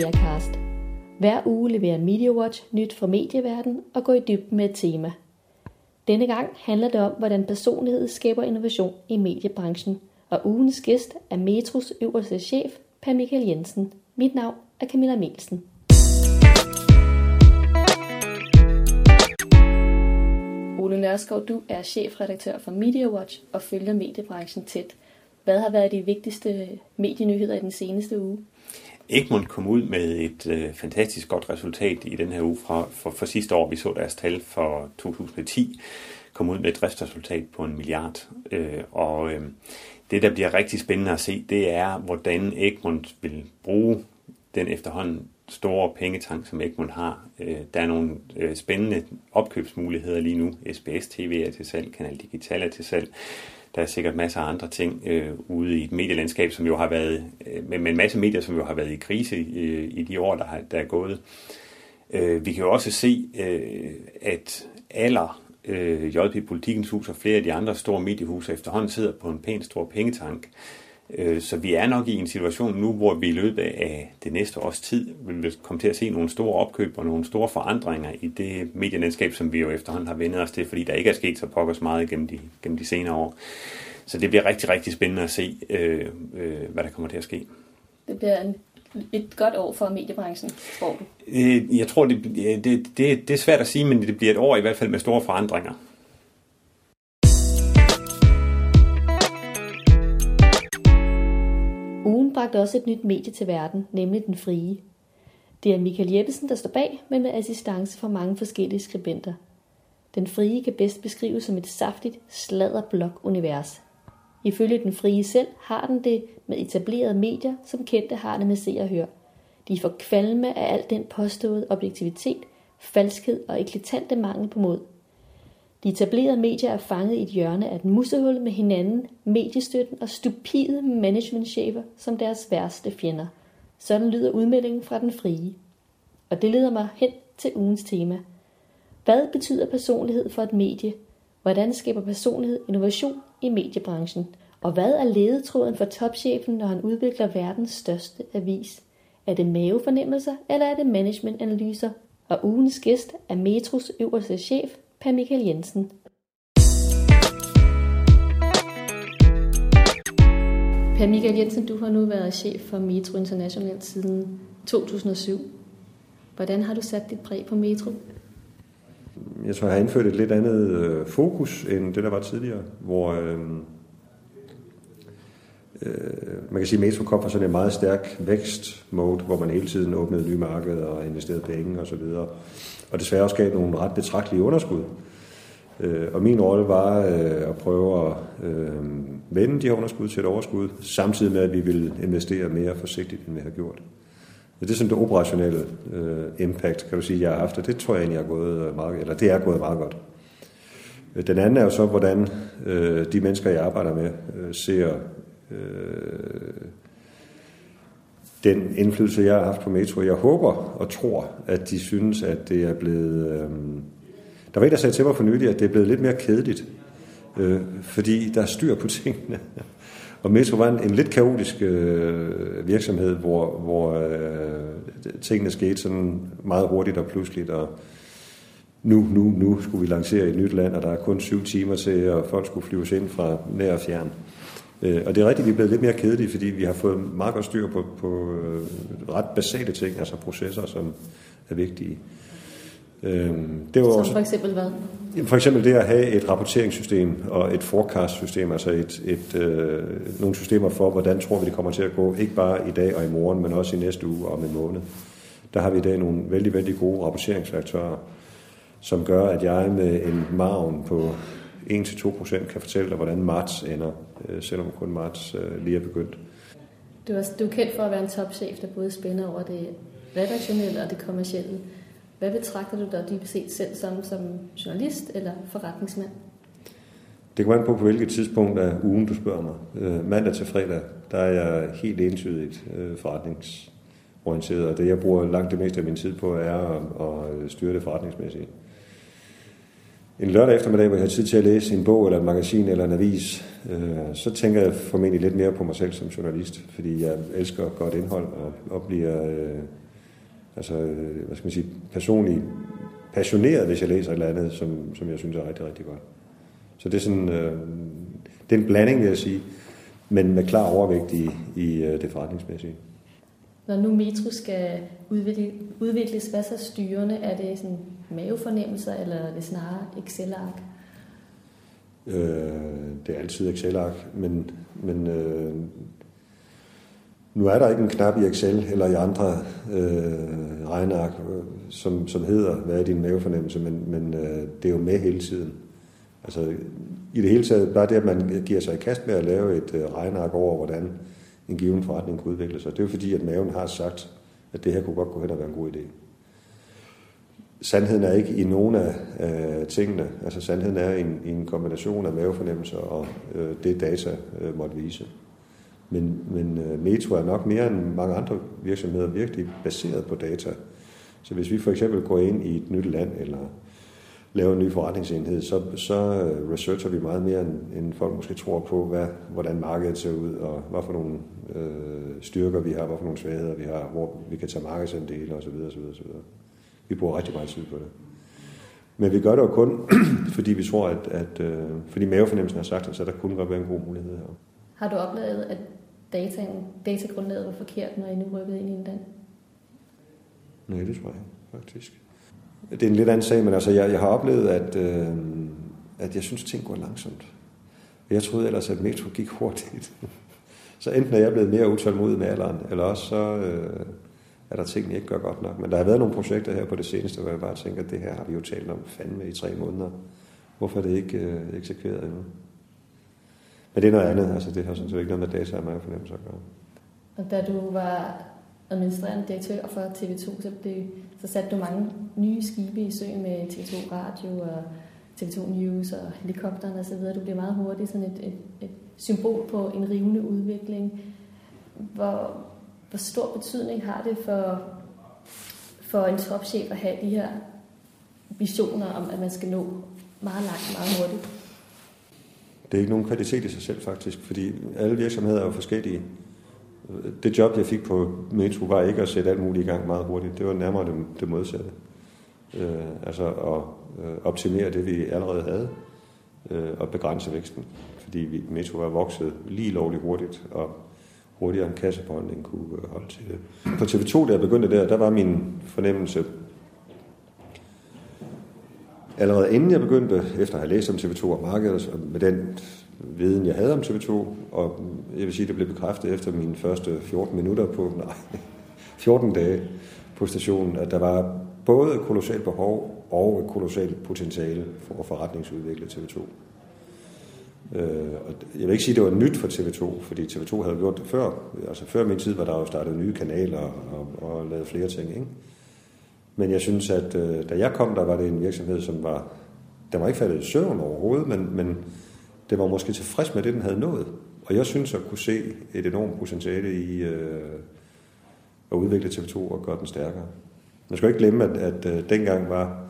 Mediacast. Hver uge leverer MediaWatch nyt fra medieverdenen og går i dybden med et tema. Denne gang handler det om, hvordan personlighed skaber innovation i mediebranchen, og ugens gæst er Metros øverste chef, Per Michael Jensen. Mit navn er Camilla Melsen. Ole Nørskov, du er chefredaktør for MediaWatch og følger mediebranchen tæt. Hvad har været de vigtigste medienyheder i den seneste uge? Egmont kom ud med et øh, fantastisk godt resultat i den her uge fra, for, for sidste år. Vi så deres tal for 2010 kom ud med et driftsresultat på en milliard. Øh, og øh, det, der bliver rigtig spændende at se, det er, hvordan Egmont vil bruge den efterhånden store pengetank, som Egmont har. Øh, der er nogle øh, spændende opkøbsmuligheder lige nu. SBS TV er til salg, Kanal Digital er til salg. Der er sikkert masser af andre ting øh, ude i et medielandskab, som jo har været, øh, med, en masse medier, som jo har været i krise øh, i de år, der, har, der er gået. Øh, vi kan jo også se, øh, at aller øh, JP Politikens Hus og flere af de andre store mediehuse efterhånden sidder på en pæn stor pengetank. Øh, så vi er nok i en situation nu, hvor vi i løbet af det næste års tid vil komme til at se nogle store opkøb og nogle store forandringer i det medielandskab, som vi jo efterhånden har vendt os til, fordi der ikke er sket så pokkers meget gennem de, gennem de senere år. Så det bliver rigtig, rigtig spændende at se, øh, øh, hvad der kommer til at ske. Det bliver en, et godt år for mediebranchen, tror du? Øh, jeg tror, det, det, det, det er svært at sige, men det bliver et år i hvert fald med store forandringer. Ugen bragte også et nyt medie til verden, nemlig Den Frie. Det er Michael Jeppesen, der står bag, men med assistance fra mange forskellige skribenter. Den Frie kan bedst beskrives som et saftigt sladderblok-univers. Ifølge Den Frie selv har den det med etablerede medier, som kendte har det med se og hør. De får kvalme af al den påståede objektivitet, falskhed og eklatante mangel på mod. De etablerede medier er fanget i et hjørne af et musehul med hinanden, mediestøtten og stupide managementchefer som deres værste fjender. Sådan lyder udmeldingen fra den frie. Og det leder mig hen til ugens tema. Hvad betyder personlighed for et medie? Hvordan skaber personlighed innovation i mediebranchen? Og hvad er ledetråden for topchefen, når han udvikler verdens største avis? Er det mavefornemmelser, eller er det managementanalyser? Og ugens gæst er Metros øverste chef, Per Michael Jensen. Per Michael Jensen, du har nu været chef for Metro International siden 2007. Hvordan har du sat dit præg på Metro? Jeg tror, jeg har indført et lidt andet øh, fokus end det, der var tidligere, hvor øh, øh, man kan sige, at Metro kom fra sådan en meget stærk vækstmode, hvor man hele tiden åbnede nye markeder og investerede penge osv. Og, og desværre også gav nogle ret betragtelige underskud. Øh, og min rolle var øh, at prøve at øh, vende de her underskud til et overskud, samtidig med, at vi ville investere mere forsigtigt, end vi har gjort. Det er sådan det operationelle øh, impact, kan du sige, jeg har haft, og det tror jeg egentlig er gået øh, meget, eller det er gået meget godt. Øh, den anden er jo så, hvordan øh, de mennesker, jeg arbejder med, øh, ser øh, den indflydelse, jeg har haft på Metro. Jeg håber og tror, at de synes, at det er blevet... Øh, der var en, der sagde til mig for nylig, at det er blevet lidt mere kedeligt, øh, fordi der er styr på tingene. Og Metro var en, en lidt kaotisk øh, virksomhed, hvor, hvor øh, tingene skete sådan meget hurtigt og pludseligt, og nu, nu, nu skulle vi lancere et nyt land, og der er kun syv timer til, og folk skulle flyves ind fra nær og fjern. Øh, og det er rigtigt, vi er blevet lidt mere kedelige, fordi vi har fået meget godt styr på, på øh, ret basale ting, altså processer, som er vigtige. Øh, det var Som også, for eksempel hvad? For eksempel det at have et rapporteringssystem og et forecast-system, altså et, et, øh, nogle systemer for, hvordan tror vi det kommer til at gå, ikke bare i dag og i morgen, men også i næste uge og om en måned. Der har vi i dag nogle vældig, vældig gode rapporteringsværktøjer, som gør, at jeg med en margen på 1-2% kan fortælle dig, hvordan marts ender, øh, selvom kun marts øh, lige er begyndt. Du er, du er kendt for at være en topchef, der både spænder over det redaktionelle og det kommercielle. Hvad betragter du dig dybest set selv som, som journalist eller forretningsmand? Det kommer an på, på hvilket tidspunkt af ugen du spørger mig. Øh, mandag til fredag, der er jeg helt entydigt øh, forretningsorienteret, og det jeg bruger langt det meste af min tid på er at, at styre det forretningsmæssigt. En lørdag eftermiddag, hvor jeg har tid til at læse en bog eller et magasin eller en avis, øh, så tænker jeg formentlig lidt mere på mig selv som journalist, fordi jeg elsker godt indhold og, og bliver... Øh, altså, øh, hvad skal man sige, personligt passioneret, hvis jeg læser et eller andet, som, som jeg synes er rigtig, rigtig godt. Så det er sådan, øh, det er en blanding, vil jeg sige, men med klar overvægt i, i øh, det forretningsmæssige. Når nu Metro skal udvikle, udvikles, hvad så styrende? Er det sådan mavefornemmelser, eller er det snarere Excel-ark? Øh, det er altid Excel-ark, men, men øh, nu er der ikke en knap i Excel eller i andre øh, regneark, øh, som, som hedder, hvad er din mavefornemmelse, men, men øh, det er jo med hele tiden. Altså i det hele taget, bare det, at man giver sig i kast med at lave et øh, regneark over, hvordan en given forretning kunne udvikle sig, det er jo fordi, at maven har sagt, at det her kunne godt gå hen og være en god idé. Sandheden er ikke i nogen af øh, tingene. Altså sandheden er en, en kombination af mavefornemmelser og øh, det data øh, måtte vise. Men, men øh, Metro er nok mere end mange andre virksomheder virkelig baseret på data. Så hvis vi for eksempel går ind i et nyt land eller laver en ny forretningsenhed, så, så øh, researcher vi meget mere, end, end folk måske tror på, hvad, hvordan markedet ser ud, og hvad for nogle øh, styrker vi har, hvad for nogle svagheder vi har, hvor vi kan tage markedsandele osv. osv., osv. Vi bruger rigtig meget tid på det. Men vi gør det jo kun, fordi vi tror, at, at øh, fordi mavefornemmelsen har sagt os, at der kunne godt være en god mulighed her. Har du oplevet, at dataen, datagrundlaget var forkert, når I nu rykkede ind i en land? Nej, det tror jeg faktisk. Det er en lidt anden sag, men altså, jeg, jeg har oplevet, at, øh, at jeg synes, at ting går langsomt. Jeg troede ellers, at metro gik hurtigt. så enten er jeg blevet mere utålmodig med alderen, eller også så øh, er der ting, jeg ikke gør godt nok. Men der har været nogle projekter her på det seneste, hvor jeg bare tænker, at det her har vi jo talt om fandme i tre måneder. Hvorfor er det ikke øh, eksekveret endnu? Men det er noget andet. Altså, det har sådan set ikke noget med data og mig fornemmelse at gøre. Og da du var administrerende direktør for TV2, så, blev, så satte du mange nye skibe i søen med TV2 Radio og TV2 News og helikopteren og så videre. Du blev meget hurtigt sådan et, et, et symbol på en rivende udvikling. Hvor, hvor stor betydning har det for, for en topchef at have de her visioner om, at man skal nå meget langt, meget hurtigt? Det er ikke nogen kvalitet i sig selv faktisk, fordi alle virksomheder er jo forskellige. Det job, jeg fik på Metro, var ikke at sætte alt muligt i gang meget hurtigt. Det var nærmere det, det modsatte. Øh, altså at øh, optimere det, vi allerede havde, øh, og begrænse væksten. Fordi vi, Metro var vokset lige lovligt hurtigt, og hurtigere en kassebeholdningen kunne øh, holde til det. På TV2, da jeg begyndte der, der var min fornemmelse, allerede inden jeg begyndte, efter at have læst om TV2 og markedet, med den viden, jeg havde om TV2, og jeg vil sige, det blev bekræftet efter mine første 14 minutter på, nej, 14 dage på stationen, at der var både et kolossalt behov og et kolossalt potentiale for at forretningsudvikle TV2. Øh, og jeg vil ikke sige, at det var nyt for TV2, fordi TV2 havde gjort det før. Altså før min tid var der jo startet nye kanaler og, og lavet flere ting. Ikke? Men jeg synes, at øh, da jeg kom, der var det en virksomhed, som var, der var ikke faldet i søvn overhovedet, men, men det var måske tilfreds med det, den havde nået. Og jeg synes at kunne se et enormt potentiale i øh, at udvikle TV2 og gøre den stærkere. Man skal ikke glemme, at, at øh, dengang var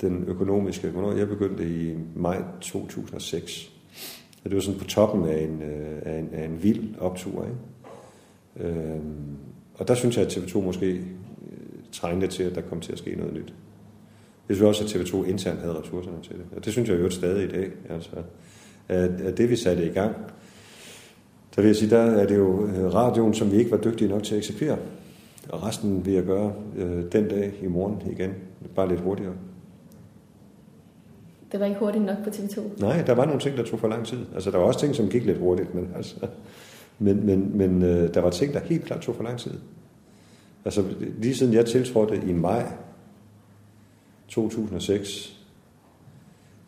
den økonomiske, hvornår jeg begyndte i maj 2006. Og det var sådan på toppen af en, øh, af en, af en vild optur. Ikke? Øh, og der synes jeg, at TV2 måske øh, trængte til, at der kom til at ske noget nyt. Jeg synes også, at TV2 internt havde ressourcerne til det. Og det synes jeg jo stadig i dag. Altså, at, at det vi satte i gang, der vil jeg sige, der er det jo radioen, som vi ikke var dygtige nok til at eksekvere. Og resten vil jeg gøre øh, den dag i morgen igen, bare lidt hurtigere. Det var ikke hurtigt nok på TV2? Nej, der var nogle ting, der tog for lang tid. Altså, der var også ting, som gik lidt hurtigt, men, altså, men, men, men øh, der var ting, der helt klart tog for lang tid. Altså, lige siden jeg tiltrådte i maj 2006,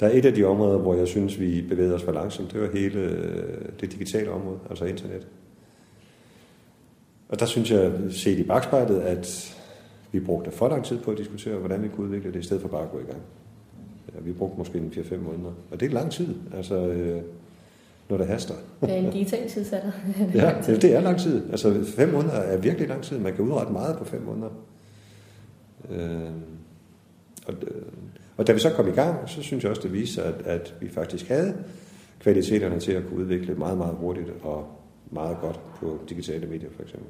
der er et af de områder, hvor jeg synes, vi bevæger os for langsomt. Det var hele øh, det digitale område, altså internet. Og der synes jeg, set i bagspejlet, at vi brugte for lang tid på at diskutere, hvordan vi kunne udvikle det, i stedet for bare at gå i gang. Ja, vi brugte måske en 4-5 måneder. Og det er lang tid, altså, øh, når det haster. Det er en digital tidsatter. ja, det, er lang tid. Altså, fem måneder er virkelig lang tid. Man kan udrette meget på fem måneder. Øh, og, øh, og da vi så kom i gang, så synes jeg også, det viser, at, at vi faktisk havde kvaliteterne til at kunne udvikle meget, meget hurtigt og meget godt på digitale medier for eksempel.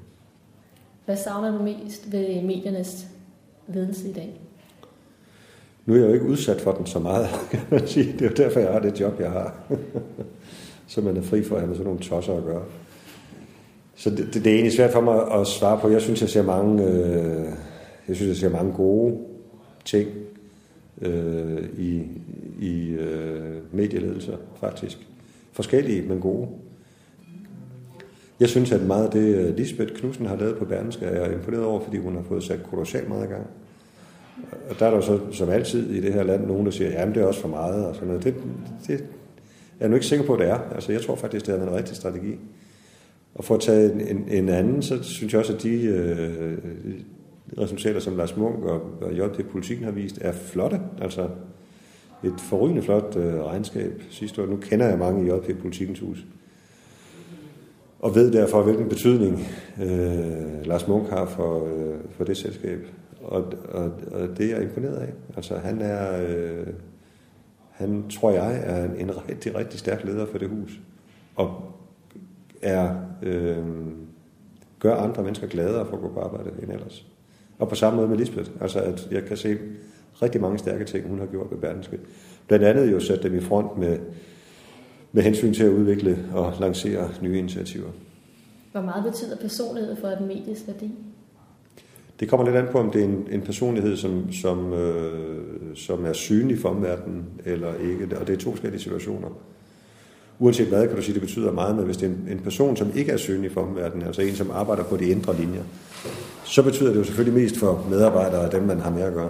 Hvad savner du mest ved mediernes ledelse i dag? Nu er jeg jo ikke udsat for den så meget, kan man sige. Det er jo derfor, jeg har det job, jeg har. så man er fri for at have med sådan nogle tosser at gøre. Så det, det, det er egentlig svært for mig at svare på. Jeg synes, jeg ser mange, øh, jeg synes, jeg ser mange gode ting øh, i, i øh, medieledelser, faktisk. Forskellige, men gode. Jeg synes, at meget af det, øh, Lisbeth Knudsen har lavet på Berlingske, er jeg imponeret over, fordi hun har fået sat kolossalt meget i gang. Og der er der så, som altid i det her land, nogen, der siger, jamen det er også for meget, og sådan noget. Det, det er jeg nu ikke sikker på, at det er. Altså, jeg tror faktisk, det er en rigtig strategi. Og for at tage en, en, en anden, så synes jeg også, at de øh, resultater, som Lars Munk og, og JP Politikken har vist, er flotte. Altså et forrygende flot øh, regnskab sidste år. Nu kender jeg mange i JP Politikens hus. Og ved derfor, hvilken betydning øh, Lars Munk har for, øh, for det selskab. Og, og, og det er jeg imponeret af. Altså han er, øh, han tror jeg er en, en rigtig, rigtig stærk leder for det hus. Og er, øh, gør andre mennesker gladere for at gå på arbejde end ellers. Og på samme måde med Lisbeth. Altså, at jeg kan se rigtig mange stærke ting, hun har gjort ved Berlingske. Blandt andet jo sat dem i front med, med hensyn til at udvikle og lancere nye initiativer. Hvor meget betyder personlighed for et medies værdi? Det kommer lidt an på, om det er en, en personlighed, som, som, øh, som er synlig for omverdenen eller ikke. Og det er to forskellige situationer uanset hvad, kan du sige, det betyder meget, men hvis det er en, en person, som ikke er synlig for omverdenen, altså en, som arbejder på de indre linjer, så betyder det jo selvfølgelig mest for medarbejdere og dem, man har med at gøre.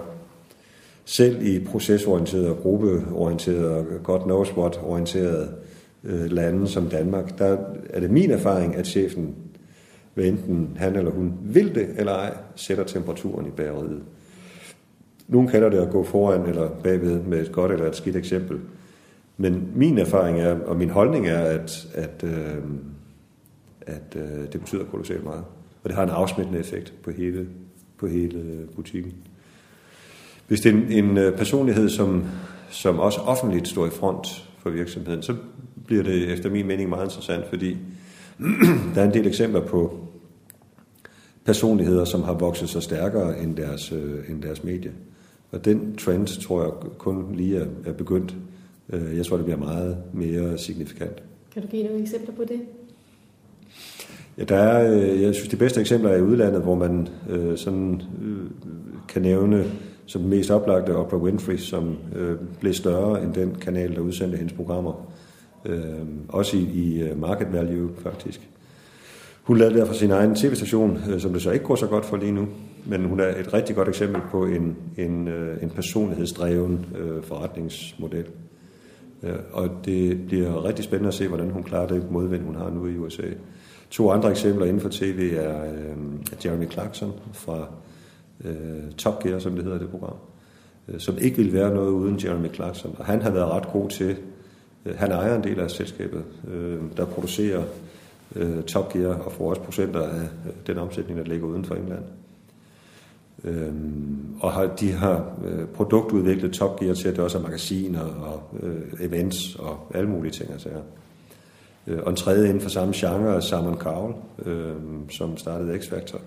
Selv i procesorienterede og gruppeorienterede og godt knows what orienterede øh, lande som Danmark, der er det min erfaring, at chefen, hvad enten han eller hun vil det eller ej, sætter temperaturen i bageriet. Nogle kalder det at gå foran eller bagved med et godt eller et skidt eksempel. Men min erfaring er, og min holdning er, at, at, øh, at øh, det betyder kolossalt meget. Og det har en afsmittende effekt på hele, på hele butikken. Hvis det er en, en øh, personlighed, som, som også offentligt står i front for virksomheden, så bliver det efter min mening meget interessant, fordi der er en del eksempler på personligheder, som har vokset sig stærkere end deres, øh, end deres medie. Og den trend tror jeg kun lige er, er begyndt. Øh, jeg tror, det bliver meget mere signifikant. Kan du give nogle eksempler på det? Ja, der er, øh, jeg synes, de bedste eksempler er i udlandet, hvor man øh, sådan øh, kan nævne som den mest oplagte Oprah Winfrey, som øh, blev større end den kanal, der udsendte hendes programmer. Øh, også i, i øh, market value, faktisk. Hun lavede derfor sin egen tv-station, øh, som det så ikke går så godt for lige nu. Men hun er et rigtig godt eksempel på en, en, øh, en personlighedsdreven øh, forretningsmodel. Og det bliver rigtig spændende at se, hvordan hun klarer det modvind, hun har nu i USA. To andre eksempler inden for tv er Jeremy Clarkson fra Top Gear, som det hedder det program, som ikke ville være noget uden Jeremy Clarkson. Og han har været ret god til, han ejer en del af selskabet, der producerer øh, Top Gear og får også procenter af øh, den omsætning, der ligger uden for England. Øhm, og har, de har øh, produktudviklet Top Gear til, at det også er magasiner og øh, events og alle mulige ting. Altså, øh, og en tredje inden for samme genre er Simon Cowell, øh, som startede X-Factor,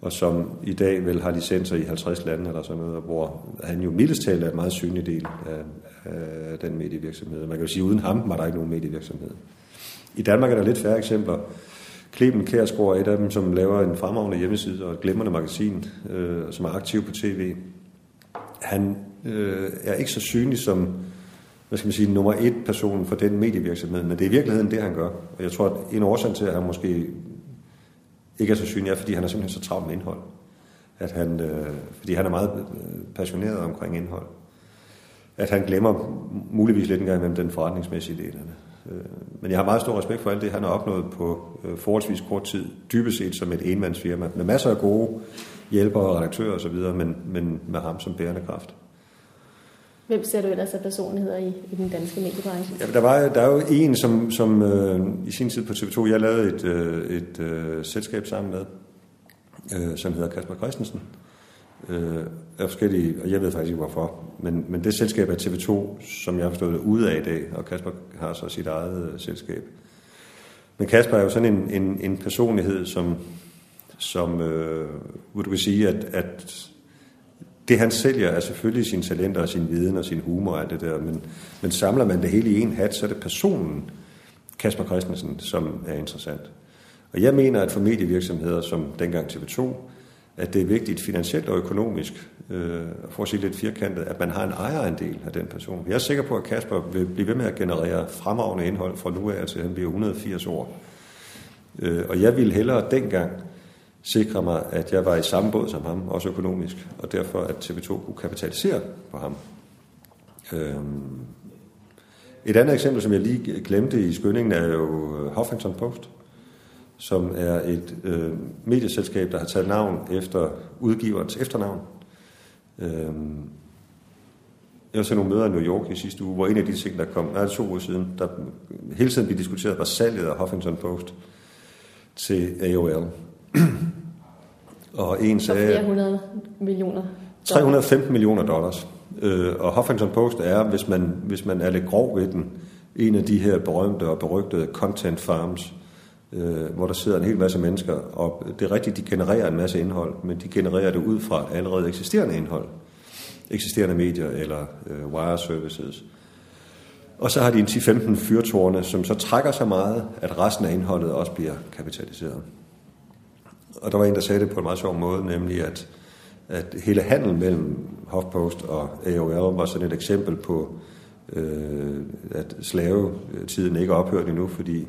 og som i dag vel har licenser i 50 lande eller sådan noget, hvor han jo mildest talt er en meget synlig del af, af den medievirksomhed. Man kan jo sige, at uden ham var der ikke nogen medievirksomhed. I Danmark er der lidt færre eksempler. Kleben Kærsgaard er et af dem, som laver en fremragende hjemmeside og et glemrende magasin, øh, som er aktiv på tv. Han øh, er ikke så synlig som hvad skal man sige, nummer et person for den medievirksomhed, men det er i virkeligheden det, han gør. Og jeg tror, at en årsag til, at han måske ikke er så synlig, er, fordi han er simpelthen så travlt med indhold. At han, øh, fordi han er meget øh, passioneret omkring indhold. At han glemmer muligvis lidt engang mellem den forretningsmæssige del af det. Øh, men jeg har meget stor respekt for alt det, han har opnået på øh, forholdsvis kort tid, dybest set som et enmandsfirma, med masser af gode hjælpere og redaktører osv., men, men med ham som bærende kraft. Hvem ser du ellers af personligheder i, i den danske mediebranche? Ja, der, var, der er jo en, som, som øh, i sin tid på TV2, jeg lavede et, øh, et øh, selskab sammen med, øh, som hedder Kasper Christensen, øh, af forskellige, og jeg ved faktisk ikke hvorfor, men, men det selskab er TV2, som jeg har forstået ude af i dag, og Kasper har så sit eget øh, selskab. Men Kasper er jo sådan en, en, en personlighed, som, som øh, hvor du kan sige, at, at det han sælger er selvfølgelig sine talenter og sin viden og sin humor og alt det der, men, men samler man det hele i en hat, så er det personen, Kasper Christensen, som er interessant. Og jeg mener, at for medievirksomheder som dengang TV2, at det er vigtigt finansielt og økonomisk, øh, for at sige lidt firkantet, at man har en ejerandel af den person. Jeg er sikker på, at Kasper vil blive ved med at generere fremragende indhold fra nu af til han bliver 180 år. Øh, og jeg ville hellere dengang sikre mig, at jeg var i samme båd som ham, også økonomisk, og derfor at TV2 kunne kapitalisere på ham. Øh, et andet eksempel, som jeg lige glemte i skyndingen, er jo Huffington Post som er et øh, medieselskab, der har taget navn efter udgiverens efternavn. Øh, jeg var til nogle møder i New York i sidste uge, hvor en af de ting, der kom, nej, to uger siden, der hele tiden blev diskuteret, var salget af Huffington Post til AOL. og en sagde... hundrede millioner 315 millioner dollars. Øh, og Huffington Post er, hvis man, hvis man er lidt grov ved den, en af de her berømte og berygtede content farms, øh, hvor der sidder en hel masse mennesker, og det er rigtigt, de genererer en masse indhold, men de genererer det ud fra allerede eksisterende indhold, eksisterende medier eller øh, wire services. Og så har de en 10-15 fyrtårne, som så trækker så meget, at resten af indholdet også bliver kapitaliseret. Og der var en, der sagde det på en meget sjov måde, nemlig at, at hele handel mellem HuffPost og AOL var sådan et eksempel på, øh, at slavetiden ikke er ophørt endnu, fordi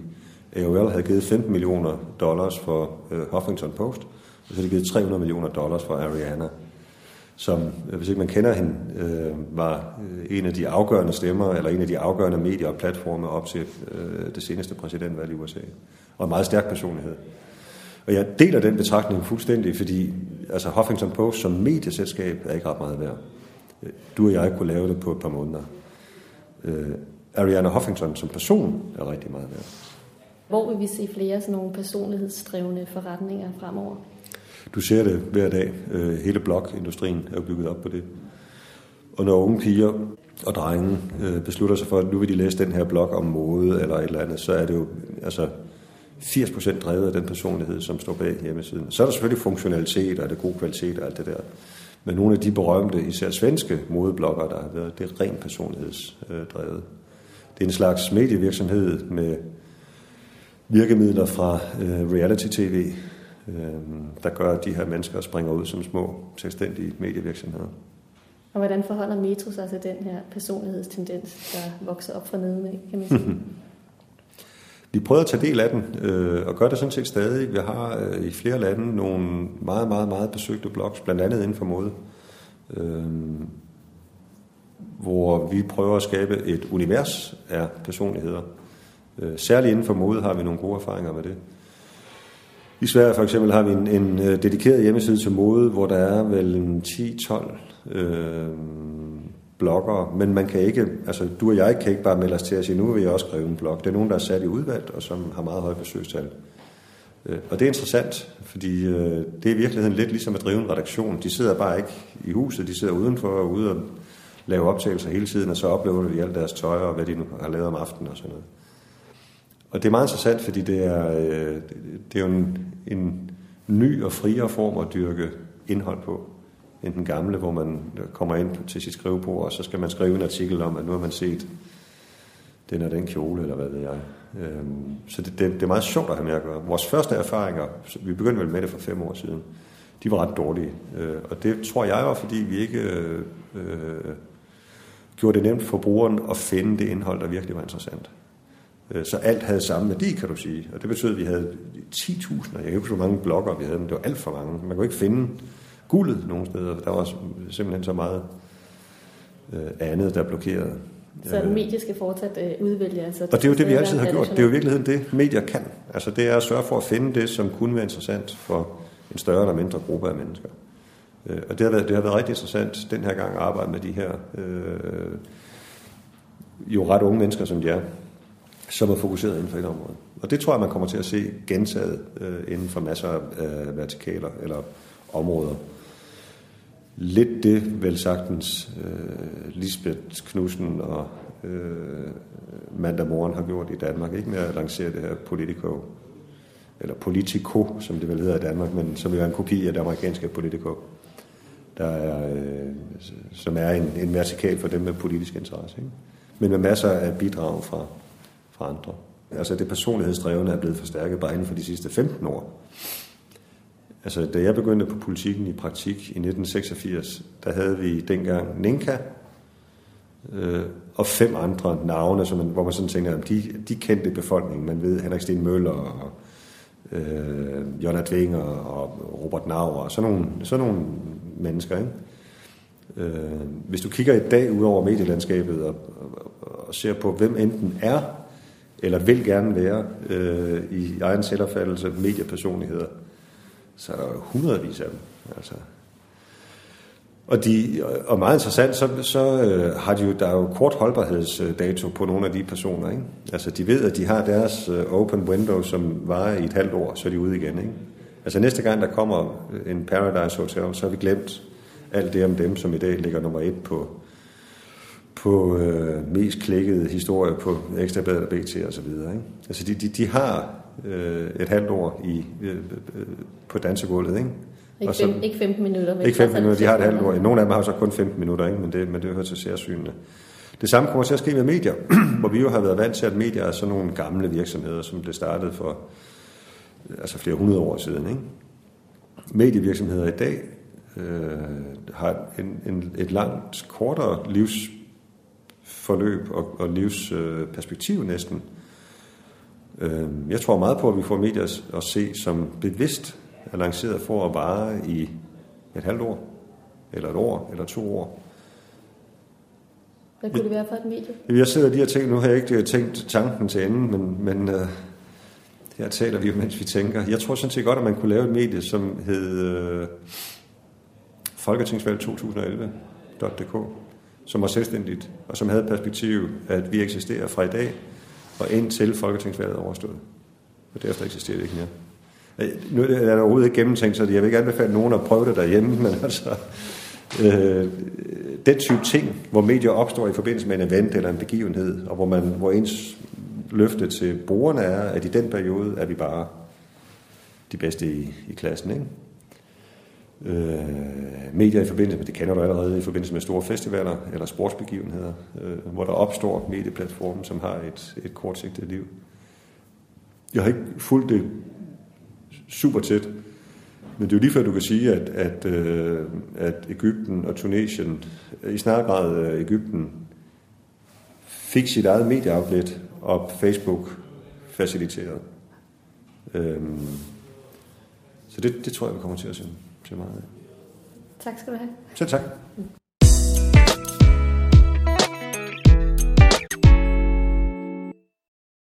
AOL havde givet 15 millioner dollars for øh, Huffington Post, og så havde de givet 300 millioner dollars for Ariana, som, øh, hvis ikke man kender hende, øh, var øh, en af de afgørende stemmer, eller en af de afgørende medier og platforme op til øh, det seneste præsidentvalg i USA. Og en meget stærk personlighed. Og jeg deler den betragtning fuldstændig, fordi altså Huffington Post som medieselskab er ikke ret meget værd. Du og jeg kunne lave det på et par måneder. Øh, Ariana Huffington som person er rigtig meget værd. Hvor vil vi se flere sådan nogle personlighedsdrevne forretninger fremover? Du ser det hver dag. Øh, hele blogindustrien er jo bygget op på det. Og når unge piger og drenge øh, beslutter sig for, at nu vil de læse den her blog om mode eller et eller andet, så er det jo altså 80% drevet af den personlighed, som står bag hjemmesiden. Så er der selvfølgelig funktionalitet, og er det god kvalitet og alt det der. Men nogle af de berømte, især svenske modebloggere, der har været, det er rent personlighedsdrevet. Det er en slags medievirksomhed med virkemidler fra øh, reality-tv, øh, der gør, at de her mennesker springer ud som små selvstændige medievirksomheder. Og hvordan forholder Metro sig til den her personlighedstendens, der vokser op fra neden, kan man sige? Vi prøver at tage del af den, øh, og gør det sådan set stadig. Vi har øh, i flere lande nogle meget, meget, meget besøgte blogs, blandt andet inden for mode, øh, hvor vi prøver at skabe et univers af personligheder, Øh, særligt inden for mode har vi nogle gode erfaringer med det. I Sverige for eksempel har vi en, en øh, dedikeret hjemmeside til mode, hvor der er vel en 10-12 øh, blogger, men man kan ikke, altså du og jeg kan ikke bare melde os til at sige, nu vil jeg også skrive en blog. Det er nogen, der er sat i udvalg, og som har meget høje besøgstal. Øh, og det er interessant, fordi øh, det er i virkeligheden lidt ligesom at drive en redaktion. De sidder bare ikke i huset, de sidder udenfor og ude og lave optagelser hele tiden, og så oplever de alt deres tøj og hvad de nu har lavet om aftenen og sådan noget. Og det er meget interessant, fordi det er, øh, det er jo en, en ny og friere form at dyrke indhold på, end den gamle, hvor man kommer ind til sit skrivebord, og så skal man skrive en artikel om, at nu har man set den og den kjole, eller hvad ved jeg. Øhm, så det, det, det er meget sjovt at have med at gøre. Vores første erfaringer, vi begyndte vel med det for fem år siden, de var ret dårlige. Øh, og det tror jeg var, fordi vi ikke øh, øh gjorde det nemt for brugeren at finde det indhold, der virkelig var interessant. Øh, så alt havde samme værdi, kan du sige. Og det betød, at vi havde 10.000, jeg kan ikke så mange blogger, vi havde, men det var alt for mange. Man kunne ikke finde guldet nogen steder. Der var simpelthen så meget øh, andet, der blokerede. Så et medie skal fortsat øh, udvælge? Altså, og det er jo det, vi altid har gjort. Det er jo i virkeligheden det, medier kan. Altså det er at sørge for at finde det, som kunne være interessant for en større eller mindre gruppe af mennesker. Og det har været, det har været rigtig interessant den her gang at arbejde med de her øh, jo ret unge mennesker, som de er, som er fokuseret inden for et område. Og det tror jeg, man kommer til at se gentaget øh, inden for masser af øh, vertikaler eller områder. Lidt det, vel sagtens, øh, Lisbeth Knudsen og øh, Manda Moren har gjort i Danmark, ikke med at lancere det her Politico, eller Politico, som det vel hedder i Danmark, men som jo er en kopi af det amerikanske Politico. Der er øh, som er en, en vertikal for dem med politisk interesse. Ikke? Men med masser af bidrag fra, fra andre. Altså det personlighedsdrevne er blevet forstærket bare inden for de sidste 15 år. Altså da jeg begyndte på politikken i praktik i 1986, der havde vi dengang Ninka, øh, og fem andre navne, som man, hvor man sådan tænker, at de, de kendte befolkningen. Man ved Henrik Sten Møller og øh, Jonna Dvinger og Robert Nauer og sådan nogle, sådan nogle mennesker. Ikke? Øh, hvis du kigger i dag ud over medielandskabet og, og, og ser på, hvem enten er eller vil gerne være øh, i egen selvopfattelse mediepersonligheder, så er der jo hundredvis af dem. Altså, og, de, og meget interessant, så, så øh, har de jo, der er jo kort holdbarhedsdato på nogle af de personer. Ikke? Altså de ved, at de har deres øh, open window, som varer i et halvt år, så er de ude igen. Ikke? Altså næste gang, der kommer en Paradise Hotel, så har vi glemt alt det om dem, som i dag ligger nummer et på, på øh, mest klikkede historier på Ekstrabladet og BT og så videre. Ikke? Altså de, de, de har øh, et halvt år i, øh, øh, på dansegulvet, ikke? Ikke, fem, så, ikke 15 minutter. Men ikke 15 minutter, de har et halvt år. Nogle af dem har så kun 15 minutter, ikke? Men, det, men det hører til særsynene. Det samme kommer til at ske med medier, hvor vi jo har været vant til, at medier er sådan nogle gamle virksomheder, som blev startet for altså flere hundrede år siden. Ikke? Medievirksomheder i dag øh, har en, en, et langt kortere livsforløb og, og livsperspektiv øh, næsten. Øh, jeg tror meget på, at vi får medier at se som bevidst er lanceret for at vare i et halvt år, eller et år, eller to år. Hvad kunne det være for et medie? Jeg sidder lige og tænker, nu har jeg ikke tænkt tanken til enden, men, men uh, her taler vi jo, mens vi tænker. Jeg tror sådan set godt, at man kunne lave et medie, som hed uh, Folketingsvalg 2011.dk, som var selvstændigt, og som havde perspektiv, at vi eksisterer fra i dag og indtil Folketingsvalget overstået. Og derefter eksisterer det ikke mere. Øh, nu er det overhovedet ikke gennemtænkt, så jeg vil ikke anbefale nogen at prøve det derhjemme, men altså, øh, den type ting, hvor medier opstår i forbindelse med en event eller en begivenhed, og hvor, man, hvor ens løfte til brugerne er, at i den periode er vi bare de bedste i, i klassen. Ikke? Øh, medier i forbindelse med, det kender du allerede, i forbindelse med store festivaler eller sportsbegivenheder, øh, hvor der opstår medieplatformen, som har et, et kortsigtet liv. Jeg har ikke fulgt det super tæt. Men det er jo lige før, du kan sige, at, at, øh, at Ægypten og Tunesien, i snarere grad øh, Ægypten, fik sit eget medieoutlet og Facebook faciliteret. Øhm, så det, det tror jeg, vi kommer til at se, se meget af. Tak skal du have. Selv tak.